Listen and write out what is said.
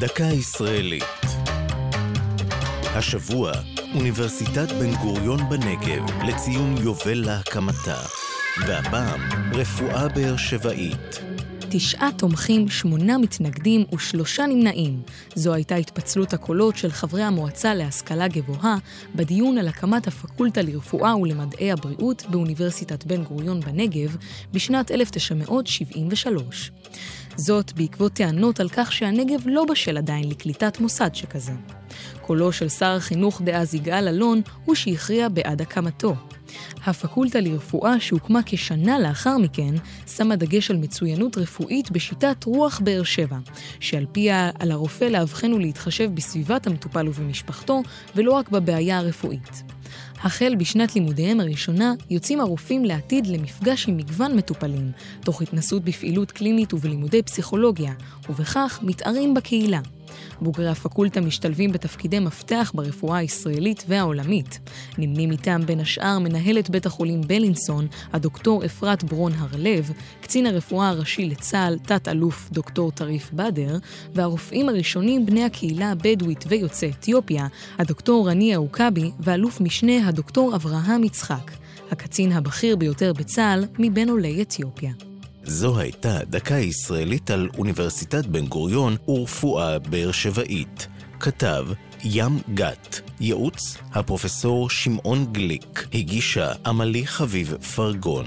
דקה ישראלית. השבוע, אוניברסיטת בן גוריון בנגב לציון יובל להקמתה. והפעם, רפואה באר שבעית. תשעה תומכים, שמונה מתנגדים ושלושה נמנעים. זו הייתה התפצלות הקולות של חברי המועצה להשכלה גבוהה בדיון על הקמת הפקולטה לרפואה ולמדעי הבריאות באוניברסיטת בן גוריון בנגב בשנת 1973. זאת בעקבות טענות על כך שהנגב לא בשל עדיין לקליטת מוסד שכזה. קולו של שר החינוך דאז יגאל אלון הוא שהכריע בעד הקמתו. הפקולטה לרפואה שהוקמה כשנה לאחר מכן, שמה דגש על מצוינות רפואית בשיטת רוח באר שבע, שעל פיה על הרופא לאבחן ולהתחשב בסביבת המטופל ובמשפחתו, ולא רק בבעיה הרפואית. החל בשנת לימודיהם הראשונה, יוצאים הרופאים לעתיד למפגש עם מגוון מטופלים, תוך התנסות בפעילות קלינית ובלימודי פסיכולוגיה, ובכך מתארים בקהילה. בוגרי הפקולטה משתלבים בתפקידי מפתח ברפואה הישראלית והעולמית. נמנים איתם בין השאר מנהלת בית החולים בלינסון, הדוקטור אפרת ברון הרלב, קצין הרפואה הראשי לצה"ל, תת-אלוף דוקטור טריף בדר, והרופאים הראשונים בני הקהילה הבדואית ויוצאי אתיופיה, הדוקטור רני עוקבי ואלוף משנה הדוקטור אברהם יצחק, הקצין הבכיר ביותר בצה"ל מבין עולי אתיופיה. זו הייתה דקה ישראלית על אוניברסיטת בן גוריון ורפואה באר שבעית. כתב ים גת, ייעוץ הפרופסור שמעון גליק, הגישה עמלי חביב פרגון.